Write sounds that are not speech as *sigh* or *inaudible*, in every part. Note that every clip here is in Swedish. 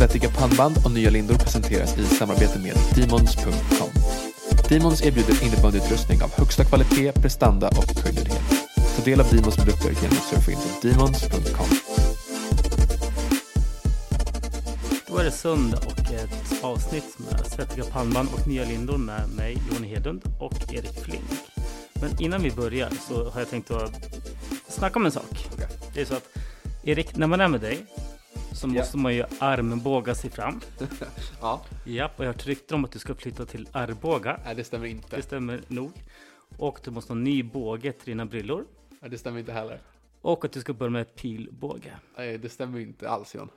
Svettiga pannband och nya lindor presenteras i samarbete med Demons.com. Demons erbjuder innebandyutrustning av högsta kvalitet, prestanda och höjdlighet. Ta del av Demons produkter genom att surfa in på Demons.com. Då är det söndag och ett avsnitt med Svettiga pannband och nya lindor med mig, Johan Hedlund och Erik Flink. Men innan vi börjar så har jag tänkt att snacka om en sak. Det är så att Erik, när man är med dig så måste man ju armbåga sig fram. *laughs* Ja, Japp, och jag har rykten om att du ska flytta till Arboga. nej det stämmer inte. Det stämmer nog. Och du måste ha en ny båge till dina brillor. Nej, det stämmer inte heller. Och att du ska börja med pilbåge. Nej, det stämmer inte alls John.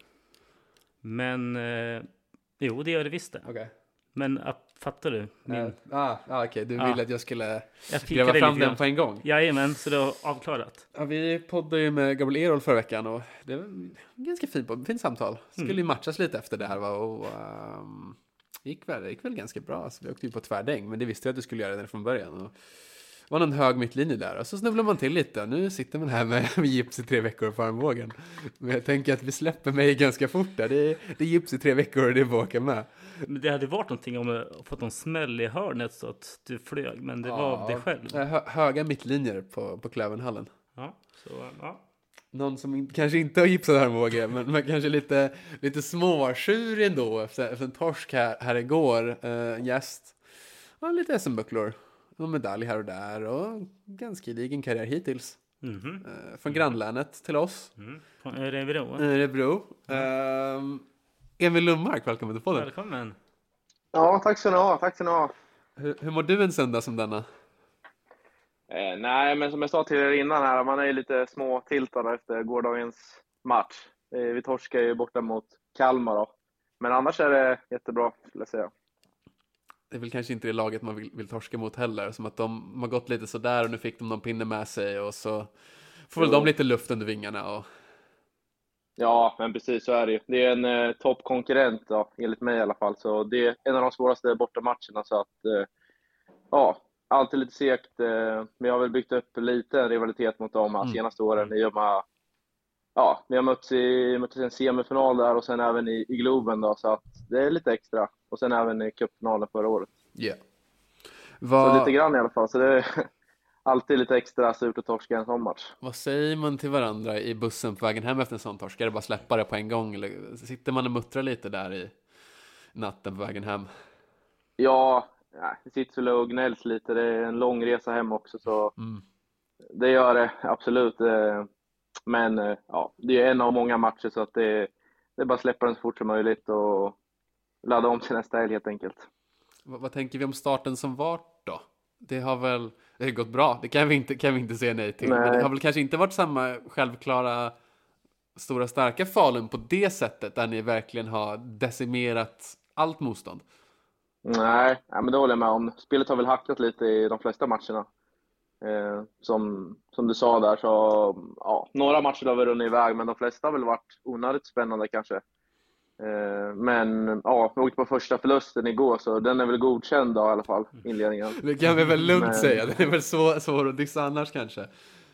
Men eh, jo, det gör det visst det. Okej. Men ah, fattar du? Min, Okay. Ah, ah, okej, du Ja. ville att jag skulle jag gräva fram den på en gång? Jajamän, så det har avklarat. Ja, vi poddade ju med Gabriel Erol förra veckan och det var en ganska fin podd, fint samtal. Skulle Mm. ju matchas lite efter det här va? och ehm, gick väl, det gick väl ganska bra. Så vi åkte ju på tvärdäng, men det visste jag att du skulle göra det från början. Och var någon hög mittlinje där och så snubblade man till lite. Nu sitter man här med, *laughs* med gips i tre veckor på armbågen. Men jag tänker att vi släpper mig ganska fort där. Det är, det är gips i tre veckor och det är att åka med. Men det hade varit någonting om jag fått någon smäll i hörnet så att du flög, men det var av dig själv. Ja, hö, höga mittlinjer på, på Klövenhallen. Ja, så ja. Någon som kanske inte har gipsad armbåge, men, men kanske lite, lite småtjurig ändå efter, efter en torsk här, här igår. Eh, En gäst. Ja, lite SM-bucklor. Och medalj här och där och ganska gedigen karriär hittills. Mhm. Eh, från grannlänet till oss. Mm. Från Örebro. Örebro. Mm. Emil Lundmark, välkommen till podden. Välkommen. Ja, tack ska ni ha. Tack ska ni ha. Hur, hur mår du en söndag som denna? Eh, nej, men som jag sa till er innan här, man är ju lite småtiltad efter gårdagens match. Eh, vi torskade ju borta mot Kalmar då. Men annars är det jättebra, skulle jag säga. Det är väl kanske inte det laget man vill, vill torska mot heller. Som att de, de har gått lite sådär och nu fick de någon pinne med sig och så får väl Jo. de lite luft under vingarna. Och, Ja, men precis så är det ju. Det är en eh, toppkonkurrent då, enligt mig i alla fall. Så det är en av de svåraste bortamatcherna. Så att, eh, ja, alltid lite segt. Eh, men jag har väl byggt upp lite rivalitet mot dem här Mm. senaste åren. I och med, ja, vi har mötts i, mötts i en semifinal där och sen även i, i Globen då. Så att det är lite extra. Och sen även i cupfinalen förra året. yeah. Så Vad, lite grann i alla fall. Så det är *laughs* alltid lite extra surt att torska en sån match. vad säger man till varandra i bussen på vägen hem efter en sån torsk? Ska det bara släppa det på en gång? Eller sitter man och muttrar lite där i natten på vägen hem? Ja, det sitter väl och gnälls lite. Det är en lång resa hem också. Så Mm. Det gör det, absolut. Men eh, ja, det är en av många matcher så att det, det är bara att släppa den så fort som möjligt och ladda om till nästa helg helt enkelt. Vad, vad tänker vi om starten som vart då? Det har väl det har gått bra, det kan vi inte, kan vi inte säga nej till. Men Nej. det har väl kanske inte varit samma självklara stora starka Falun på det sättet där ni verkligen har decimerat allt motstånd. Nej, nej, men det håller jag med om. Spelet har väl hackat lite i de flesta matcherna. Eh, som, som du sa där så, ja, några matcher har väl runnit iväg, men de flesta har väl varit onödigt spännande kanske. Eh, men ja, vi åkte på första förlusten igår, så den är väl godkänd då, i alla fall, inledningen. *laughs* Det kan vi väl lugnt Men- säga, det är väl så svårt att dissa annars kanske.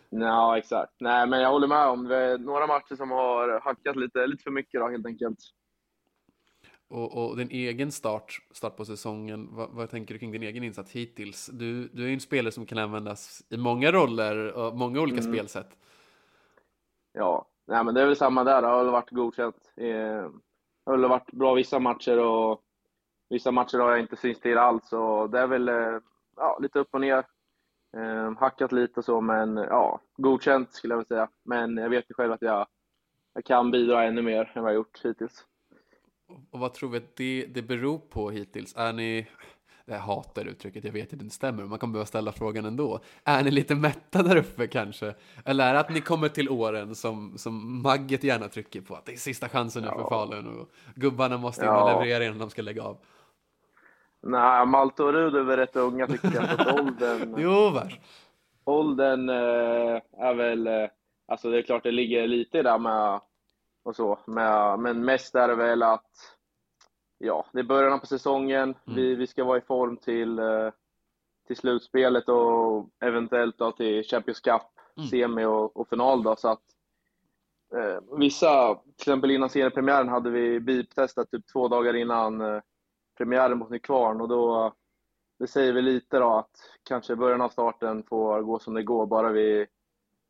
Ja, exakt. Nej, men jag håller med om det. Några matcher som har hackat lite, lite för mycket då, helt enkelt. Och, och din egen start, start på säsongen, vad, vad tänker du kring din egen insats hittills? Du, du är ju en spelare som kan användas i många roller och många olika Mm. spelsätt. Ja, nej, men det är väl samma där. Det har väl varit godkänt. Det har väl varit bra vissa matcher och vissa matcher har jag inte synts till alls. Så det är väl eh, ja, lite upp och ner. Eh, hackat lite och så, men ja, godkänt skulle jag vilja säga. Men jag vet ju själv att jag, jag kan bidra ännu mer än vad jag gjort hittills. Och vad tror vi att det, det beror på hittills? Är ni, jag hatar uttrycket, jag vet att det inte stämmer, men man kommer behöva ställa frågan ändå. Är ni lite mätta där uppe kanske? Eller är det att ni kommer till åren som, som Magget gärna trycker på, att det är sista chansen nu för Ja. Falun och gubbarna måste in och leverera innan de ska lägga av? Nej, Malte och Rud är väl rätt unga tycker jag. Så åldern, *laughs* Jo, vars. åldern eh, är väl, eh, alltså det är klart det ligger lite där med och så, men mest är det väl att ja, det är början på säsongen, vi, vi ska vara i form till, eh, till slutspelet och eventuellt då till Champions Cup, Mm. semi och, och final då, så att eh, vissa, till exempel innan seriepremiären hade vi BIP-testat typ två dagar innan eh, premiären mot Nykvarn. Och då, det säger vi lite då att kanske början av starten får gå som det går, bara vi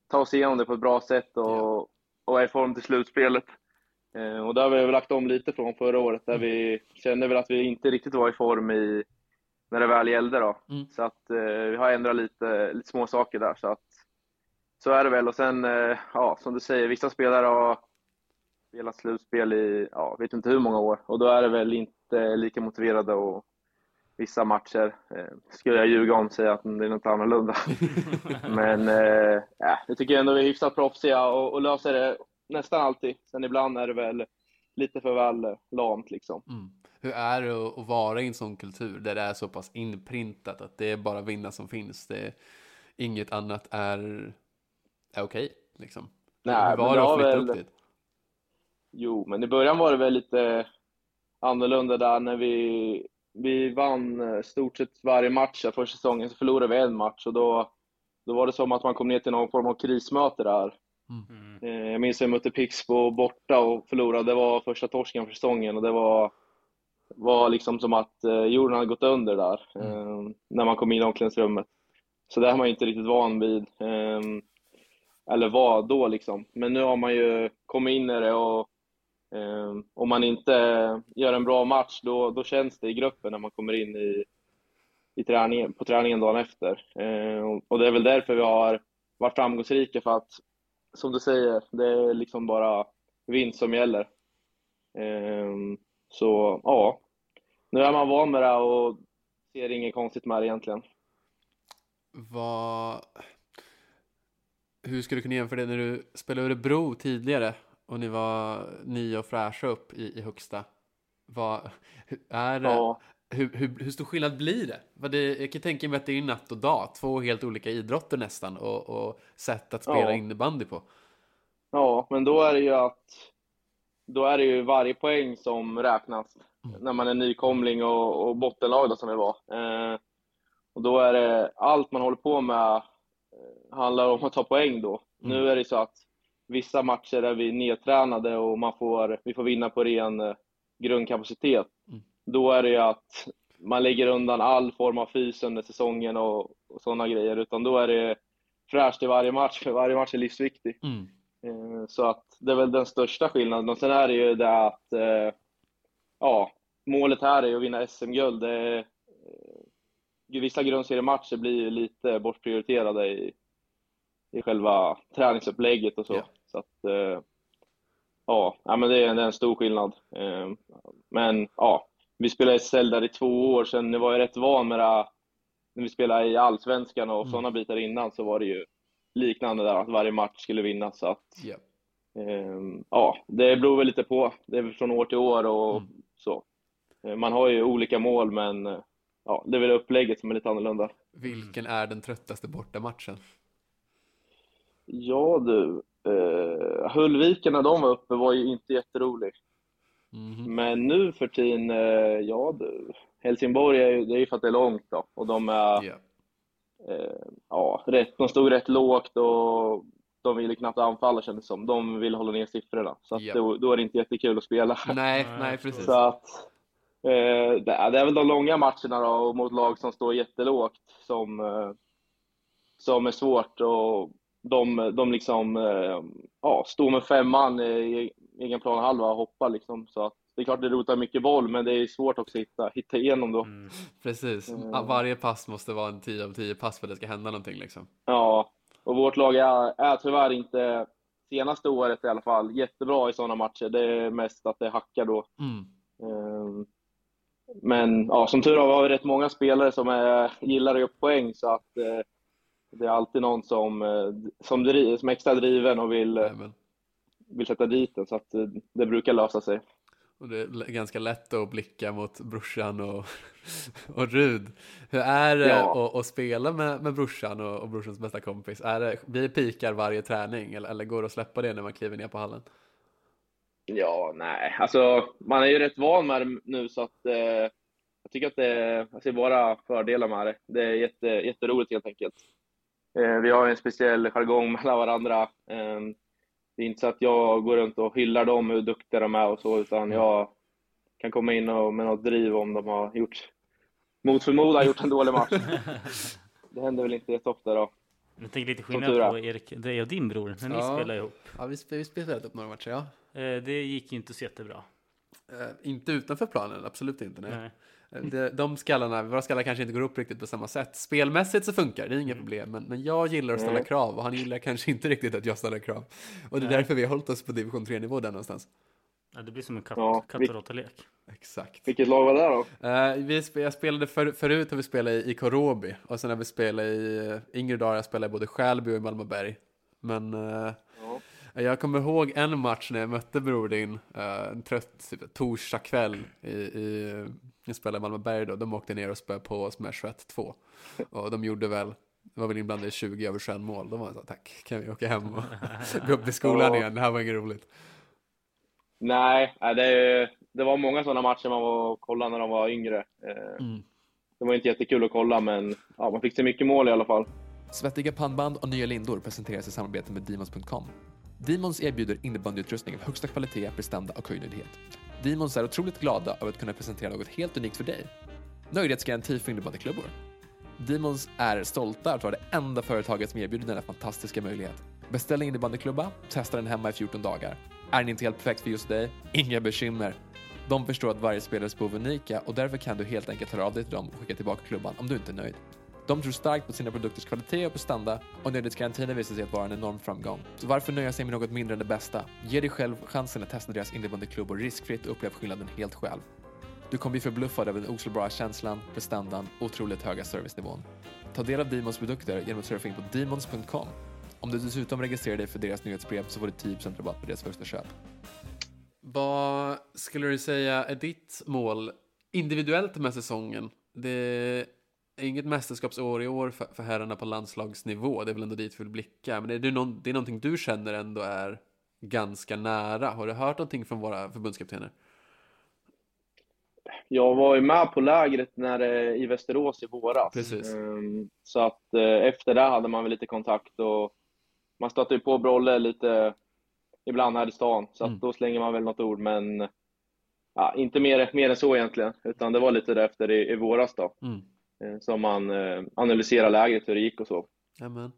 tar oss igenom det på ett bra sätt och, Ja. Och är i form till slutspelet. Eh, och där har vi lagt om lite från förra året, där vi kände väl att vi inte riktigt var i form i, när det väl gällde då. Mm. Så att eh, vi har ändrat lite, lite små saker där. Så att så är det väl. Och sen, eh, ja, som du säger, vissa spelare har spelat slutspel i, ja, vet inte hur många år. Och då är det väl inte lika motiverade och vissa matcher eh, skulle jag ljuga om säga att det är något annorlunda. *laughs* Men eh, ja, jag tycker ändå vi är hyfsat proffsiga och, och löser det nästan alltid. Sen ibland är det väl lite för väl lamt liksom. Mm. Hur är det att- vara i en sån kultur där det är så pass inprintat att det är bara vinna som finns? Det inget annat är, är okej, liksom. Nej, Hur var det att flytta väl- upp dit? Jo, men i början var det väl lite annorlunda där när vi, vi vann eh, stort sett varje match första säsongen, så förlorade vi en match och då, då var det som att man kom ner till någon form av krismöte där. Mm. Eh, Jag minns att jag mötte Pixbo borta och förlorade, det var första torsken för säsongen och det var, var liksom som att eh, jorden hade gått under där eh, när man kom in i omklädningsrummet. Så det har man ju inte riktigt van vid. Eh, eller var då liksom. Men nu har man ju kommit in i det och Ehm, om man inte gör en bra match då, då känns det i gruppen när man kommer in i, i träningen, på träningen dagen efter. Ehm, och- det är väl därför vi har varit framgångsrika för att som du säger, det är liksom bara vinst som gäller. Ehm, så ja, nu är man van med det och ser inget konstigt med det egentligen. Vad... Hur skulle du kunna jämföra det när du spelade Örebro tidigare och ni var nya och fräscha upp i, i högsta? Vad, är det, Ja, hur, hur, hur stor skillnad blir det? Vad det? Jag kan tänka mig att det är natt och dag, två helt olika idrotter nästan och, och sätt att spela Ja. innebandy på. ja, men då är det ju att då är det ju varje poäng som räknas när man är nykomling och, och bottenlag då, som vi var. Eh, och då är det allt man håller på med eh, handlar om att ta poäng då. Mm. Nu är det så att vissa matcher är vi nedtränade och man får, vi får vinna på ren eh, grundkapacitet. Mm. Då är det ju att man lägger undan all form av fys under säsongen och, och sådana grejer, utan då är det fräscht i varje match, för varje match är livsviktig. Mm. Eh, Så att det är väl den största skillnaden. Och sen är det ju det att, eh, ja, målet här är att vinna SM-guld. Vissa grundseriematcher blir ju lite bortprioriterade i, i själva träningsupplägget och så. Ja. Så att, eh, ja, men det är, en stor skillnad. Eh, Men ja, vi spelade SL där i två år, sen jag var jag rätt van med det här. När vi spelade i Allsvenskan och Mm. sådana bitar innan så var det ju liknande där, att varje match skulle vinnas. Så att, Ja. Ehm, ja, det beror väl lite på. Det är från år till år och Mm. så. Eh, Man har ju olika mål, men eh, ja, det är väl upplägget som är lite annorlunda. Vilken är den tröttaste bortamatchen? Ja du, eh, Hullviken när de var uppe var ju inte jätterolig. Mhm. Men nu för tiden, eh, ja du, Helsingborg är ju, det är ju för att det är långt då. Och de är, Ja. eh, ja, rätt, de stod rätt lågt och de ville knappt anfalla kändes det som. De ville hålla ner siffrorna. Så att Ja. då, då är det inte jättekul att spela. *laughs* Nej, Nej, precis. Så att eh, det, är, det är väl de långa matcherna då, och mot lag som står jättelågt som, eh, som är svårt. Och de, de liksom, eh, ja, står med fem man i egen planhalva och hoppar liksom. Så att det är klart det rotar mycket boll, men det är svårt också att hitta, hitta igenom då. Mm. Precis. Mm. Varje pass måste vara en 10 av 10 pass för att det ska hända någonting liksom. Ja, och vårt lag är, är tyvärr inte, senaste året i alla fall, jättebra i sådana matcher. Det är mest att det hackar då. Mm. Ehm, Men ja, som tur var har vi rätt många spelare som är, gillar att göra poäng så att eh, det är alltid någon som, eh, som, dri, som är extra driven och vill, vill sätta dit den så att eh, det brukar lösa sig. Och det är ganska lätt att blicka mot brorsan och, *laughs* och Rud. Hur är det Ja. att, att spela med, med brorsan och, och brorsans bästa kompis? Är det, blir det pikar varje träning eller, eller går det att släppa det när man kliver ner på hallen? Ja, nej, alltså man är ju rätt van med det nu så att eh, jag tycker att det, jag ser bara fördelar med det. Det är jätte, jätteroligt helt enkelt. Eh, vi har en speciell jargong *laughs* mellan varandra. Eh, det är inte så att jag går runt och hyllar dem hur duktiga de är och så, utan Mm. jag kan komma in och, med något driv om de har gjort, mot förmodan gjort en dålig match. *laughs* Det händer väl inte jätteofta då. Jag tänker lite Som tur skillnad är. på Erik, dig och din bror, när ni Ja. spelar ihop. Ja, vi, sp- vi spelade upp några matcher, ja. Eh, Det gick ju inte så jättebra. Eh, inte utanför planen, absolut inte. Nej. Nej. Eh, Det, de skallarna, våra skallar kanske inte går upp riktigt på samma sätt. Spelmässigt så funkar det, är inga problem. Men, men jag gillar att ställa Mm. krav och han gillar kanske inte riktigt att jag ställer krav. Och det är Nej. därför vi har hållit oss på division 3-nivå där någonstans. Ja, det blir som en katt, Ja, vi-. Exakt. Vilket lag var det då? Eh, vi sp- jag spelade för, förut har vi spelat i, i Korobi och sen har vi spelat i uh, yngre dagar jag spelade i både Skälby och i Malmöberg. Men Ja. Jag kommer ihåg en match när jag mötte Bror din, eh, en trött typ, torsdag kväll i, i jag spelade i Malmöberg då, de åkte ner och spöade på oss med 21-2. Och de gjorde väl, det var väl inblandade i 20 över 21 mål. De var så tack, kan vi åka hem och *laughs* gå upp till skolan igen, det här var inget roligt. Nej, nej, det, det var många sådana matcher man var och kollade när de var yngre. Eh, Mm. Det var inte jättekul att kolla, men ja, man fick se mycket mål i alla fall. Svettiga pannband och nya lindor presenteras i samarbete med Demons.com. Demons erbjuder innebandyutrustning av högsta kvalitet, prestanda och höjdnöjdhet. Demons är otroligt glada över att kunna presentera något helt unikt för dig. Nöjdhetsgaranti för innebandyklubbor. Demons är stolta att vara det enda företaget som erbjuder denna fantastiska möjlighet. Beställ en innebandyklubba, testa den hemma i 14 dagar. Är den inte helt perfekt för just dig? Inga bekymmer. De förstår att varje spelares behov är unika och därför kan du helt enkelt höra av dig till dem och skicka tillbaka klubban om du inte är nöjd. De tror starkt på sina produkters kvalitet och prestanda och nödighetsgarantin har visat sig att vara en enorm framgång. Så varför nöja sig med något mindre än det bästa? Ge dig själv chansen att testa deras inneboende klubbor riskfritt och upplev skillnaden helt själv. Du kommer bli förbluffad över den oslagbara känslan, prestandan och otroligt höga servicenivån. Ta del av Demons produkter genom att surfa in på demons.com. Om du dessutom registrerar dig för deras nyhetsbrev så får du 10% rabatt på deras första köp. Vad skulle du säga är ditt mål individuellt med säsongen? Det inget mästerskapsår i år för, för herrarna på landslagsnivå. Det är väl ändå dit vi vill blicka. Men är det, någon, det är någonting du känner ändå är ganska nära. Har du hört någonting från våra förbundskaptener? Jag var ju med på lägret när, eh, i Västerås i våras. Precis. Ehm, Så att eh, efter det hade man väl lite kontakt och man stötte ju på Brolle lite ibland här i stan. Så att Mm. då slänger man väl något ord, men ja, inte mer, mer än så egentligen. Utan det var lite därefter i, i våras då, Mm. Eh, som man eh, analyserade lägret, hur det gick och så. Amen.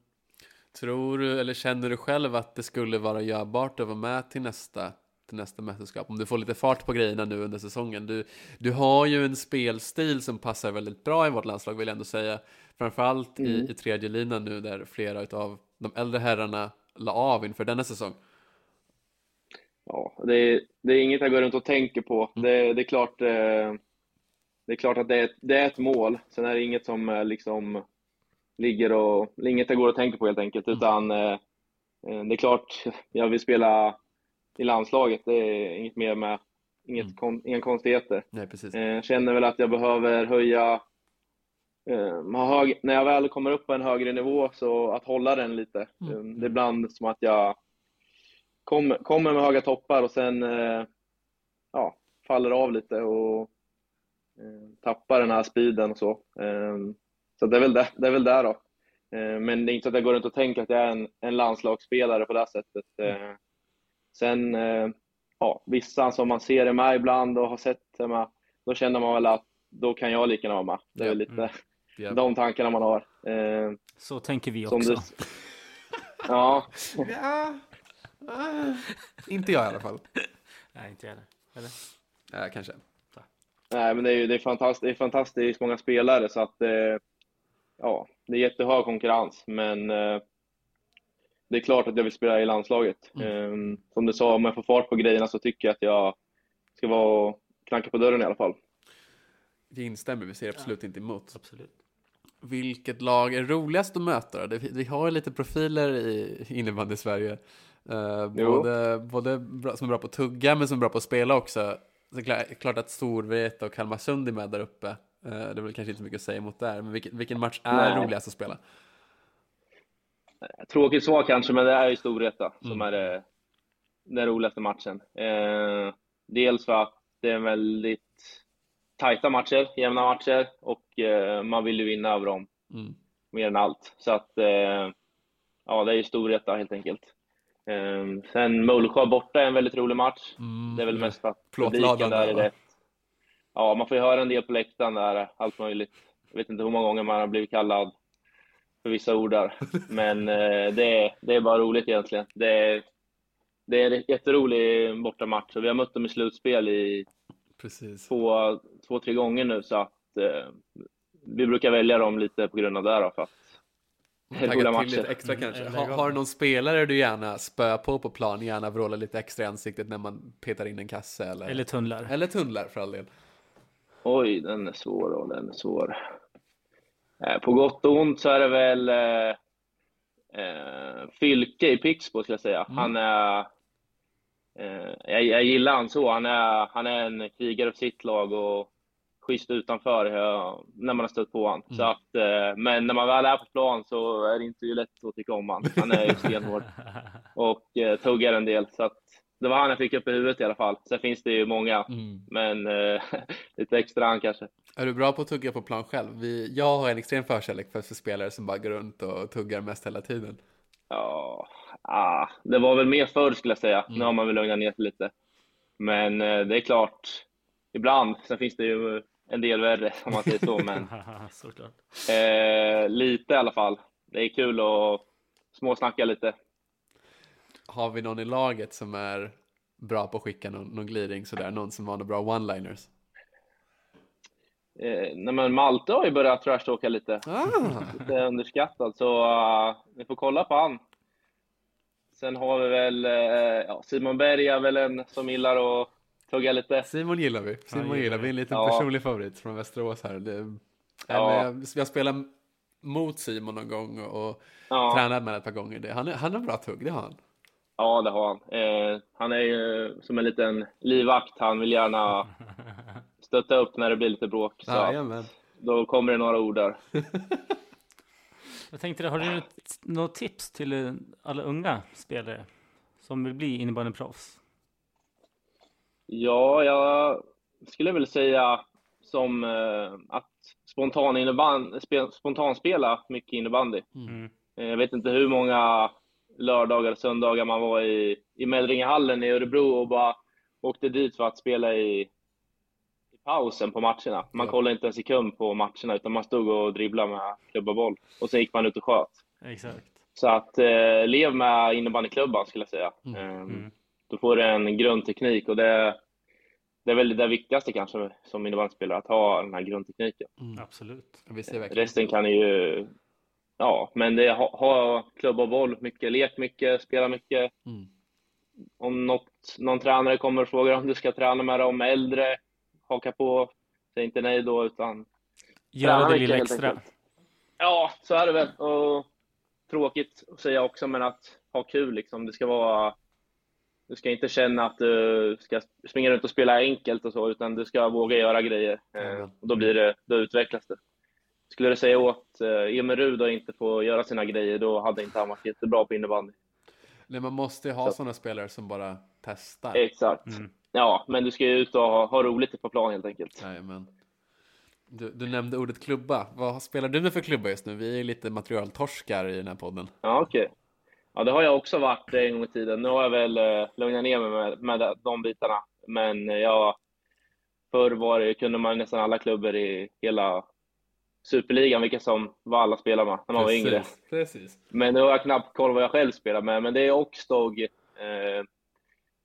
Tror du, eller känner du själv att det skulle vara görbart att vara med till nästa, till nästa mästerskap? Om du får lite fart på grejerna nu under säsongen. Du, du har ju en spelstil som passar väldigt bra i vårt landslag vill jag ändå säga. Framförallt i, Mm. i tredje linan nu där flera av de äldre herrarna la av inför denna säsong. Ja, det är, det är inget jag går runt och tänker på. Mm. Det, det är klart, eh, det är klart att det är, ett- det är ett mål. Sen är det inget som eh, liksom ligger och, inget jag går och tänker på helt enkelt. Mm. Utan eh, eh, det är klart, jag vill spela i landslaget. Det är inget mer med, inget Mm. kon, inga konstigheter. Nej, precis. Eh, Jag känner väl att jag behöver höja, eh, hög, när jag väl kommer upp på en högre nivå, så att hålla den lite. Mm. Eh, Det är ibland som att jag kommer, kommer med höga toppar och sen ja, faller av lite och tappar den här speeden och så. Eh, Så det är väl det, det är väl där då. Eh, Men det är inte så att jag går runt och tänker att jag är en, en landslagsspelare på det här sättet. Eh, Sen, eh, ja, vissa som man ser är med ibland och har sett med, då känner man väl att då kan jag lika gärna vara med. Det är Ja. väl lite Mm. *laughs* De tankarna man har. Eh, Så tänker vi också. du, ja, *laughs* Ja. Ah. Inte jag i alla fall. Nej, inte jag heller. Eller? Ja, kanske. Nej, men det är ju det är fantastiskt, det är fantastiskt många spelare så att eh, ja, det är jättehög konkurrens, men eh, det är klart att jag vill spela i landslaget. Eh, som du sa, om jag får fart på grejerna så tycker jag att jag ska vara och knacka på dörren i alla fall. Vi instämmer, vi ser absolut inte emot. Absolut. Vilket lag är roligast att möta då? Det- Vi har ju lite profiler i innebandy i Sverige. Eh, Jo. både både bra, som är bra på att tugga men som är bra på att spela också. Så är klart, klart att Storvreta och Kalmarsund är med där uppe. Eh, det är väl kanske inte så mycket att säga emot där. Men vilken, vilken match är Nej. roligast att spela? Tråkigt svar kanske, men det är ju Storvreta som Mm. är det, den roligaste matchen. Eh, dels för att det är väldigt tajta matcher, jämna matcher och eh, man vill ju vinna över dem Mm. mer än allt. Så att, eh, ja, det är ju Storvreta helt enkelt. Ehm, sen Mullsjö borta är en väldigt rolig match. Mm. Det är väl mest att publiken där är rätt. Ja, man får ju höra en del på läktaren där, allt möjligt. Jag vet inte hur många gånger man har blivit kallad för vissa ord där. *laughs* Men eh, det, är, det är bara roligt egentligen. Det är, det är en jätterolig bortamatch och vi har mött dem i slutspel i Precis. två, två tre gånger nu så att eh, vi brukar välja dem lite på grund av det då, för att det är roliga Tagga till lite extra Mm, kanske. lägg Ha, har du någon spelare du gärna spöar på på plan, gärna vrålar lite extra i ansiktet när man petar in en kasse eller, Eller tunnlar. eller tunnlar för all del? Oj, den är svår och den är svår. Eh, På gott och ont så är det väl eh, eh, Fylke i Pixbo skulle jag säga. Han är... Eh, jag, jag gillar han så. Han är, han är en krigare för sitt lag och schysst utanför eh, när man har stött på honom. Så att, eh, men när man väl är på plan så är det inte ju lätt att tycka om honom. Han är ju stenhård *laughs* och eh, tuggar en del. Så att det var han jag fick upp i huvudet i alla fall. Sen finns det ju många, men eh, *laughs* lite extra han kanske. Är du bra på att tugga på plan själv? Vi, jag har en extrem förkärlek för, för spelare som bara går runt och tuggar mest hela tiden. Ja, ah, det var väl mer förr skulle jag säga. Nu har man väl lugnat ner sig lite. Men eh, det är klart, ibland. Sen finns det ju en del värre om man säger så, men *laughs* Såklart. eh, lite i alla fall. Det är kul att småsnacka lite. Har vi någon i laget som är bra på att skicka någon, någon gliring sådär? Någon som har några bra one-liners? Eh, nej, men Malte har ju börjat trashtalka lite. Ah, Lite underskattad, så uh, ni får kolla på han. Sen har vi väl ja, Simon Berg är väl en som gillar att tugga lite. Simon gillar vi. Simon gillar gillar vi. En liten Ja. personlig favorit från Västerås här. Det, Ja. ja. Jag spelat mot Simon någon gång och Ja. tränat med ett par gånger. Det, han, är, han har bra tugg, det har han. Ja, det har han. Eh, han är ju som en liten livvakt. Han vill gärna *laughs* stötta upp när det blir lite bråk. Så Jajamän. då kommer det några ord där. *laughs* Jag tänkte, har du något tips till eh, alla unga spelare som vill bli innebandyproffs? Ja, jag skulle väl säga som eh, att spontan innebandy, spe, spontanspela mycket innebandy. Mm. Eh, Jag vet inte hur många lördagar och söndagar man var i, i Mäldringehallen i Örebro och bara åkte dit för att spela i, i pausen på matcherna. Man Ja. kollade inte en sekund på matcherna utan man stod och dribblade med klubba boll och sen gick man ut och sköt. Exakt. Så att eh, lev med innebandyklubban skulle jag säga. Eh, Mm. Då får du en grundteknik och det, det är väl det viktigaste kanske som innebandyspelare, att ha den här grundtekniken. Absolut. Vi ser verkligen. Resten kan ju, ja, men det ha, ha klubba och boll mycket, lek mycket, spela mycket. Mm. Om något, någon tränare kommer och frågar om du ska träna med dem äldre, haka på, säg inte nej då utan Göra det lilla helt extra. enkelt. Ja, så är det väl. Och tråkigt att säga också, men att ha kul liksom. Det ska vara... Du ska inte känna att du ska springa runt och spela enkelt och så, utan du ska våga göra grejer. Jajamän. och då blir det, då utvecklas det. Skulle du säga åt eh, Emil Rud att inte få göra sina grejer, då hade inte han varit jättebra på innebandy. Nej, man måste ju ha Så- sådana spelare som bara testar. Exakt. Mm. Ja, men du ska ju ut och ha, ha roligt på plan helt enkelt. Jajamän. Du, du nämnde ordet klubba. Vad spelar du med för klubba just nu? Vi är ju lite materialtorskar i den här podden. Ja, okej. Ja, det har jag också varit en gång i tiden. Nu har jag väl eh, lugnat ner mig med, med de bitarna. Men eh, jag, förr var det, kunde man nästan alla klubbar i hela Superligan, vilka som var alla spelade med när man var yngre. Precis, Precis. Men nu har jag knappt koll vad jag själv spelar med. Men det är Oxdog. Eh,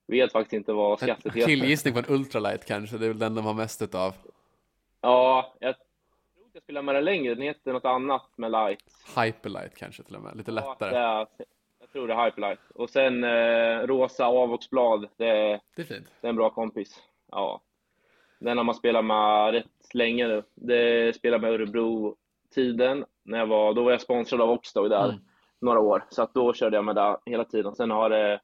vet faktiskt inte vad skattet heter. killgissning på en ultralight kanske. Det är väl den de har mest utav. Ja, jag tror att jag spelar med den längre. Den heter något annat med light. Hyperlight kanske till och med. Lite lättare. Ja, det är, jag tror det är Hyperlight. Och sen eh, rosa avvoxblad. Det Det är fint. Det är en bra kompis. Ja. Den har man spelat med rätt länge nu. Det spelade med Örebro-tiden. När jag var, då var jag sponsrad av Oxdog där Mm. några år. Så att då körde jag med det hela tiden. Sen har det,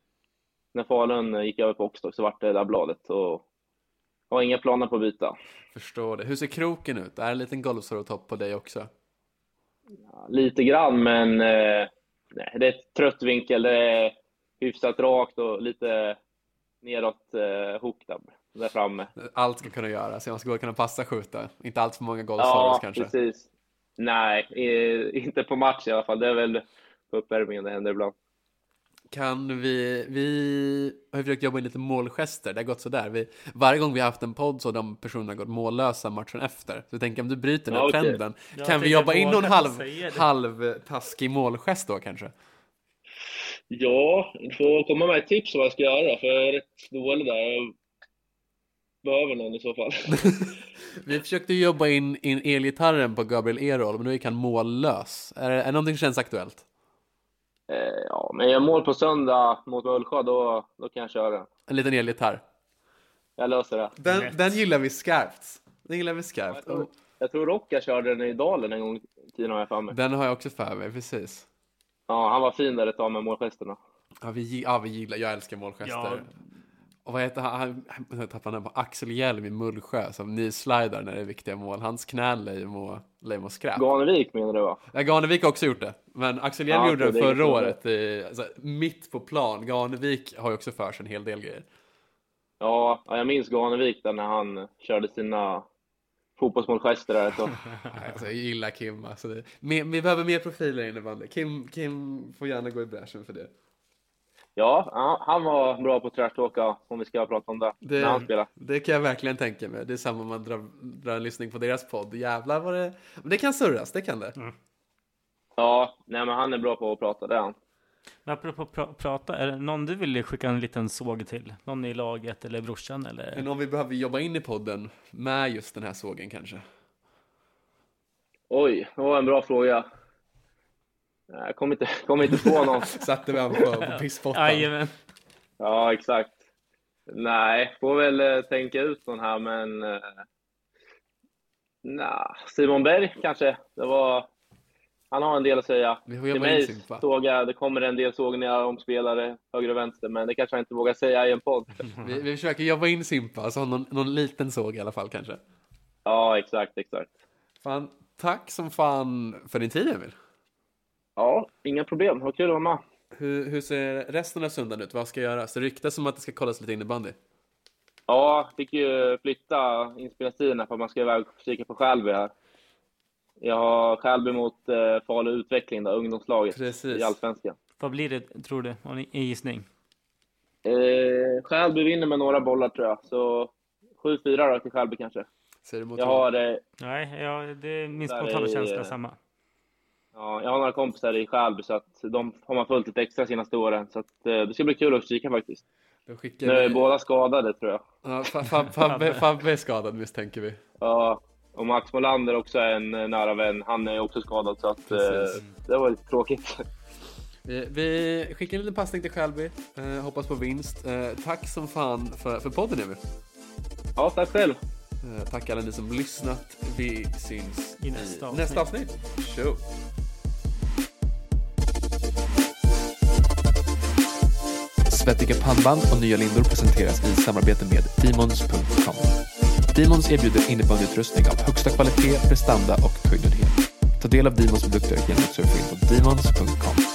när Falun gick över på Oxdog så vart det det där bladet. Och jag har inga planer på att byta. Förstår det. Hur ser kroken ut? Är det en liten golfsorotopp på dig också? Ja, Lite grann, men eh, nej, det är ett trött vinkel. Det är hyfsat rakt och lite neråt eh, hook där, framme. Allt ska kunna göras. Man ska kunna passa skjuta. Inte allt för många golfsorros kanske. precis. Nej, inte på match i alla fall. Det är väl på uppvärmningen det händer ibland. Kan vi, vi har försökt jobba in lite målgester, det har gått sådär. Vi, varje gång vi har haft en podd så har de personerna gått mållösa matchen efter. Så jag tänker om du bryter den här Ja, trenden, Jag kan vi jobba in någon halv, halv taskig målgest då kanske? Ja, du får komma med ett tips om vad jag ska göra för jag är rätt dålig där. Jag behöver någon i så fall. *laughs* Vi försökte jobba in, in elgitarren på Gabriel Erol, men nu gick han mållös. Är är någonting som känns aktuellt? Eh, ja, men jag mål på söndag mot Mullsjö, då, då kan jag köra. En liten elgitarr. Jag löser det. Den, den gillar vi skarpt. Den gillar vi Jag skarpt. tror, jag tror Rocka körde den i Dalen en gång i tiden har jag för mig. Den har jag också för mig, precis. Ja, han var fin där ett tag med målgesterna. Ja, vi, ja, vi gillar, jag älskar målgester. Ja. Och vad heter han? han, tappade på Axel Hjelm i Mullsjö som ni slidar när det är viktiga mål. Hans knän lär ju må, skräp. Ganevik menar du va? Ja, Ganevik har också gjort det. Men Axel Hjelm Ja, gjorde det förra året, i, alltså, mitt på plan. Ganevik har ju också för sig en hel del grejer. Ja, ja, jag minns Ganevik där när han körde sina fotbollsmålgester där. Så. *laughs* Alltså, jag gillar Kim. Alltså, mer, vi behöver mer profiler i innebandy. Kim, Kim får gärna gå i bräschen för det. Ja, han var bra på trashtalka om vi ska prata om det, Det, när han spelade. det kan jag verkligen tänka mig. Det är samma om man drar, drar en lyssning på deras podd. Jävlar vad det... Men det kan surras, det kan det. Ja, nej men han är bra på att prata, det är han. Men apropå pra- prata, är det någon du vill skicka en liten såg till? Någon i laget eller brorsan eller? Men om vi behöver jobba in i podden med just den här sågen kanske. Oj, det var en bra fråga. Jag kommer inte, kommer inte på någon. *laughs* Satte vi han på, på pisspottan. Ja, exakt. Nej, får väl eh, tänka ut någon här, men... Eh, nah, Simon Berg kanske. Det var... Han har en del att säga. Vi får Till mig såg jag, det kommer en del sågningar om spelare höger och vänster, men det kanske jag inte vågar säga i en podd. *laughs* Vi, vi försöker jobba in Simpa, alltså någon, någon liten såg i alla fall kanske. Ja, exakt, exakt. Fan, tack som fan för din tid Emil. Ja, inga problem. Vad kul att vara med. Hur, hur ser resten av söndagen ut? Vad ska göras? Det ryktas som att det ska kollas lite innebandy. Ja, fick ju flytta inspelningstiderna för att man ska iväg och kika på Skälby här. Jag har Skälby mot eh, Falu Utveckling, då, ungdomslaget Precis. i Allsvenskan. Vad blir det, tror du? Har ni en gissning? Eh, Skälby vinner med några bollar tror jag, så 7-4 då till Skälby kanske. Ser du mot Jag har, eh, Nej, ja, det är min spontana är- känsla samma. Ja, jag har några kompisar i Skälby, så att de har man följt lite extra senaste åren. Så att, eh, det ska bli kul att kika faktiskt. Då skickar Nu är vi... båda skadade tror jag. Ja, Fa- Fa- Fabbe, *laughs* Fabbe är skadad misstänker vi. Ja, och Max Molander också är en eh, nära vän. Han är också skadad, så att, eh, Precis. det var lite tråkigt. Vi, vi skickar en liten passning till Skälby. Eh, hoppas på vinst. Eh, tack som fan för, för podden Emil. Ja, tack själv. Eh, tack alla ni som lyssnat. Vi syns I nästa avsnitt. nästa avsnitt. Tjo! Svettiga pannband och nya lindor presenteras i samarbete med Demons.com. Demons erbjuder innebandyutrustning av högsta kvalitet, prestanda och höjdnöjdhet. Ta del av Demons produkter genom att surfa in på Demons.com.